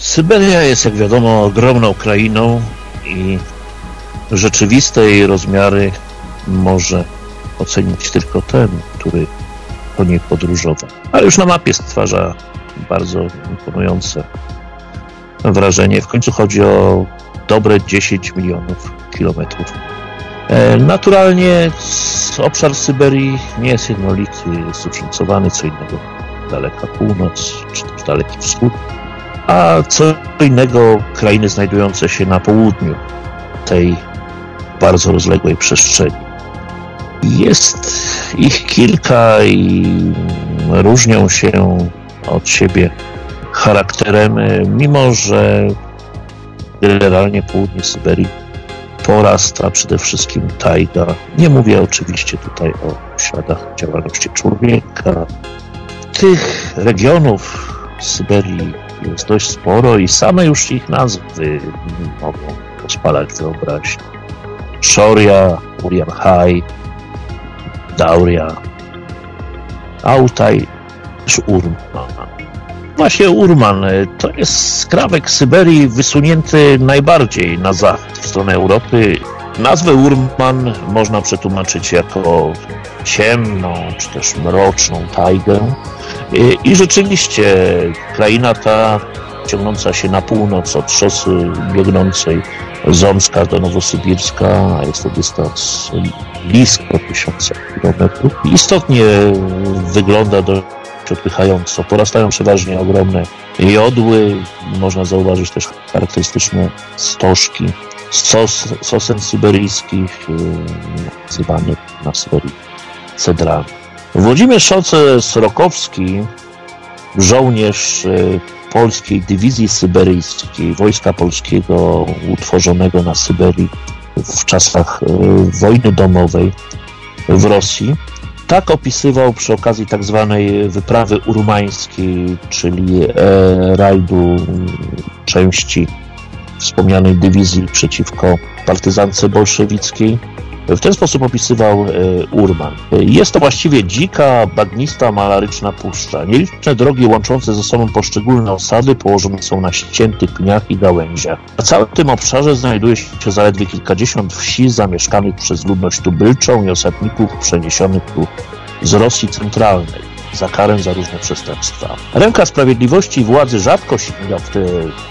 Syberia jest, jak wiadomo, ogromną krainą i rzeczywiste jej rozmiary może ocenić tylko ten, który po niej podróżował. Ale już na mapie stwarza bardzo imponujące wrażenie. W końcu chodzi o dobre 10 milionów kilometrów. E, naturalnie obszar Syberii nie jest jednolity, jest zróżnicowany, co innego daleka północ, czy też daleki wschód, a co innego krainy znajdujące się na południu tej bardzo rozległej przestrzeni. Jest ich kilka i różnią się od siebie charakterem, mimo że generalnie południe Syberii porasta przede wszystkim tajga. Nie mówię oczywiście tutaj o śladach działalności człowieka. Tych regionów Syberii jest dość sporo i same już ich nazwy mogą rozpalać wyobraźnię. Szoria, Urianhaj, Dauria, Autaj, Urman. Właśnie Urman to jest skrawek Syberii wysunięty najbardziej na zachód, w stronę Europy. Nazwę Urman można przetłumaczyć jako ciemną, czy też mroczną tajgę. I, I, rzeczywiście kraina ta ciągnąca się na północ od szosy biegnącej z Omska do Nowosybirska, a jest to dystans blisko tysiąca kilometrów. Istotnie wygląda do odpychająco. Porastają przeważnie ogromne jodły, można zauważyć też charakterystyczne stożki, sos, sosen syberyjski, nazywany na Syberii cedrami. Włodzimierz Szoce Srokowski, żołnierz e, polskiej dywizji syberyjskiej, wojska polskiego utworzonego na Syberii w czasach e, wojny domowej w Rosji, tak opisywał przy okazji tak zwanej wyprawy urmańskiej, czyli e, rajdu części wspomnianej dywizji przeciwko partyzance bolszewickiej. W ten sposób opisywał e, Urman. Jest to właściwie dzika, bagnista, malaryczna puszcza. Nieliczne drogi łączące ze sobą poszczególne osady położone są na ściętych pniach i gałęziach. Na całym tym obszarze znajduje się zaledwie kilkadziesiąt wsi zamieszkanych przez ludność tubylczą i osadników przeniesionych tu z Rosji centralnej za karę za różne przestępstwa. Ręka sprawiedliwości i władzy rzadko sięga w te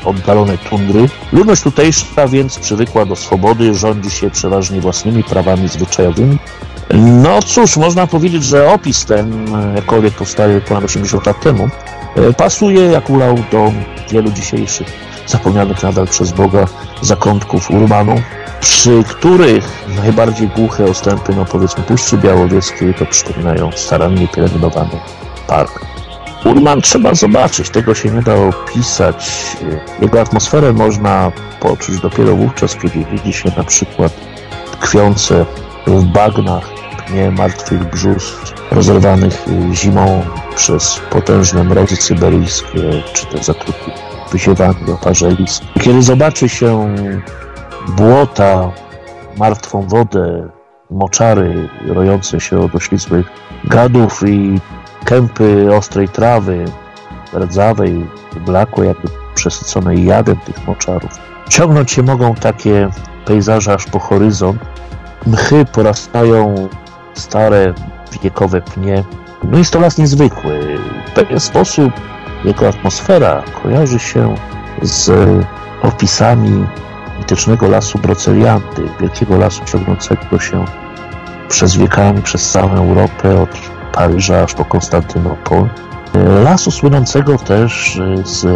oddalone tundry. Ludność tutejsza więc przywykła do swobody, rządzi się przeważnie własnymi prawami zwyczajowymi. No cóż, można powiedzieć, że opis ten, jakkolwiek powstaje ponad 80 lat temu, e, pasuje jak ulał do wielu dzisiejszych zapomnianych nadal przez Boga zakątków Urbanu, przy których najbardziej głuche ostępy, no powiedzmy Puszczy Białowieskiej, to przypominają starannie pielęgnowany park. Urman trzeba zobaczyć, tego się nie da opisać. Jego atmosferę można poczuć dopiero wówczas, kiedy widzi się na przykład tkwiące w bagnach pnie martwych brzus rozerwanych zimą przez potężne mrozy syberyjskie, czy te zatruty wyziewanie oparzelisk. Kiedy zobaczy się błota, martwą wodę, moczary rojące się od oślizłych gadów i kępy ostrej trawy, rdzawej, blakłej, jakby przesyconej jadem tych moczarów. Ciągnąć się mogą takie pejzaże aż po horyzont. Mchy porastają stare, wiekowe pnie. No jest to las niezwykły. W pewien sposób jego atmosfera kojarzy się z opisami mitycznego lasu Brocelianty, wielkiego lasu ciągnącego się przez wiekami przez całą Europę, od Paryża aż po Konstantynopol. Lasu słynącego też z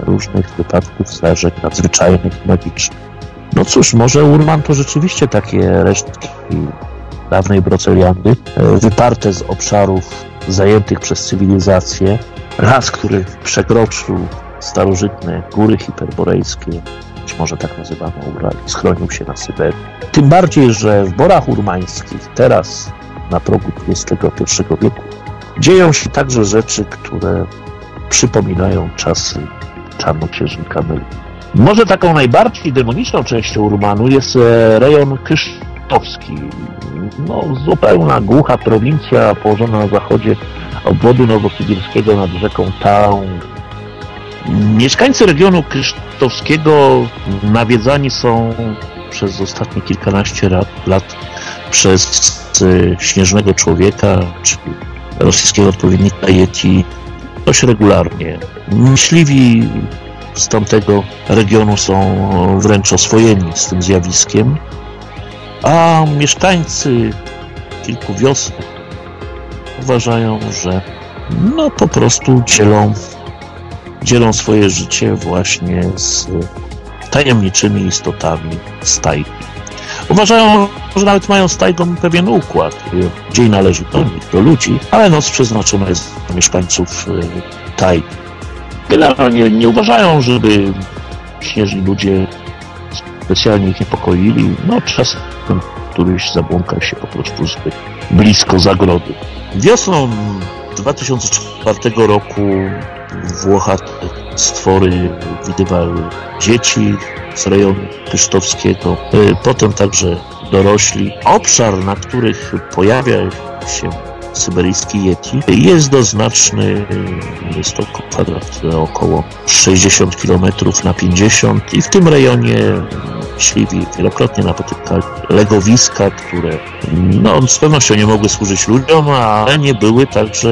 różnych wypadków, zdarzeń nadzwyczajnych, magicznych. No cóż, może Urman to rzeczywiście takie resztki dawnej Broceliandy, wyparte z obszarów zajętych przez cywilizację. Las, który przekroczył starożytne góry hiperborejskie, być może tak nazywano Ural, schronił się na Syberii. Tym bardziej, że w borach urmańskich, teraz na progu XXI wieku, dzieją się także rzeczy, które przypominają czasy czarnoksiężnika Meli. Może taką najbardziej demoniczną częścią Urmanu jest e, rejon Kysztowski. No, zupełna głucha prowincja położona na zachodzie obwodu nowosybirskiego nad rzeką Taun. Mieszkańcy regionu krysztowskiego nawiedzani są przez ostatnie kilkanaście lat, przez e, Śnieżnego Człowieka, czyli rosyjskiego odpowiednika Yeti, dość regularnie. Myśliwi z tamtego regionu są wręcz oswojeni z tym zjawiskiem, a mieszkańcy kilku wiosek uważają, że no po prostu dzielą, dzielą swoje życie właśnie z tajemniczymi istotami stajki. Uważają, że nawet mają z pewien układ. Dzień należy do nich, do ludzi, ale noc przeznaczona jest dla mieszkańców y, tajgi. Generalnie nie uważają, żeby śnieżni ludzie specjalnie ich niepokoili. No czasem któryś zabłąka się po prostu zbyt blisko zagrody. Wiosną 2004 roku Włochate stwory widywały dzieci z rejonu Krysztowskiego, y, potem także dorośli. Obszar, na których pojawia się syberyjski Yeti jest doznaczny, jest to kwadrat około 60 km na 50 i w tym rejonie myśliwi wielokrotnie napotykali legowiska, które no, z pewnością nie mogły służyć ludziom, ale nie były także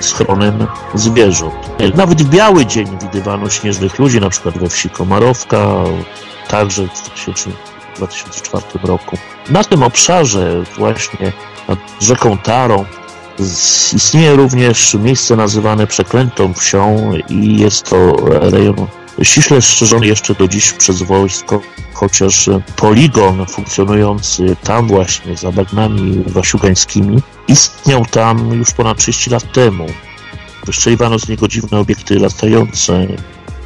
schronem zwierząt. Nawet w biały dzień widywano śnieżnych ludzi, na przykład we wsi Komarowka, także w 2004 roku. Na tym obszarze właśnie nad rzeką Tarą istnieje również miejsce nazywane Przeklętą Wsią i jest to rejon ściśle strzeżony jeszcze do dziś przez wojsko, chociaż poligon funkcjonujący tam właśnie za bagnami wasiugańskimi istniał tam już ponad 30 lat temu. Wyszczeliwano z niego dziwne obiekty latające.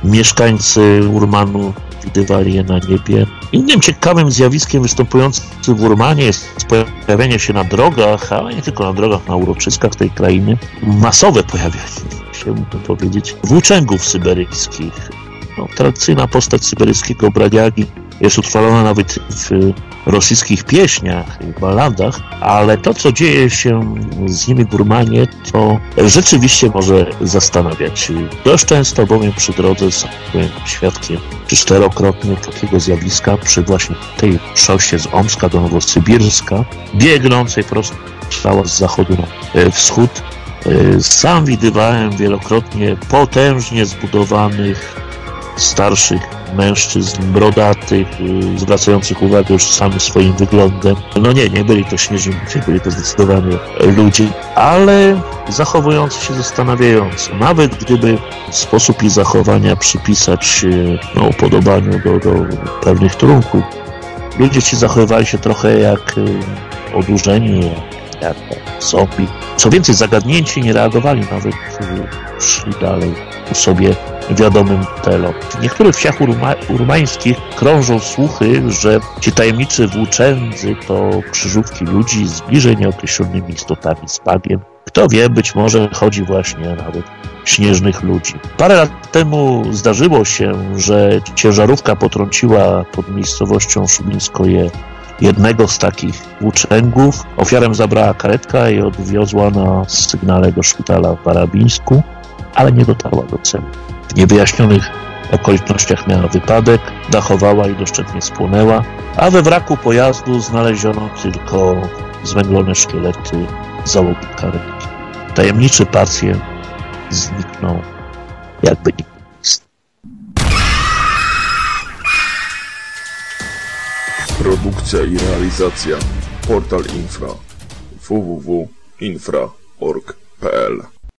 Mieszkańcy Urmanu widywali je na niebie. Innym ciekawym zjawiskiem występującym w Urmanie jest pojawianie się na drogach, ale nie tylko na drogach, na uroczyskach tej krainy, masowe pojawianie się, mógłbym powiedzieć, włóczęgów syberyjskich. No, tradycyjna postać syberyjskiego bradiagi jest utrwalona nawet w rosyjskich pieśniach i balladach, ale to, co dzieje się z nimi w Urmanie, to rzeczywiście może zastanawiać. Dość często bowiem przy drodze byłem świadkiem czy czterokrotnie takiego zjawiska przy właśnie tej szosie z Omska do Nowosybirska, biegnącej prosto z zachodu na wschód. Sam widywałem wielokrotnie potężnie zbudowanych starszych mężczyzn brodatych, y, zwracających uwagę już samym swoim wyglądem. No nie, nie byli to śnieżni byli to zdecydowanie ludzie, ale zachowujący się zastanawiająco. Nawet gdyby sposób ich zachowania przypisać y, no, upodobaniu do, do pewnych trunków, ludzie ci zachowywali się trochę jak y, odurzeni, jak, zombie. Co więcej, zagadnięci nie reagowali, nawet szli dalej u sobie wiadomym telom. W niektórych wsiach urma urmańskich krążą słuchy, że ci tajemniczy włóczędzy to krzyżówki ludzi z bliżej nieokreślonymi istotami z bagiem. Kto wie, być może chodzi właśnie nawet śnieżnych ludzi. Parę lat temu zdarzyło się, że ciężarówka potrąciła pod miejscowością Szubińskoje jednego z takich włóczęgów. Ofiarę zabrała karetka i odwiozła na sygnale do szpitala w Barabińsku, ale nie dotarła do celu. W niewyjaśnionych okolicznościach miała wypadek, dachowała i doszczętnie spłonęła, a we wraku pojazdu znaleziono tylko zwęglone szkielety załogi karetki. Tajemniczy pacjent zniknął jakby nikt Produkcja i realizacja. Portal Infra. Www.infra.org.pl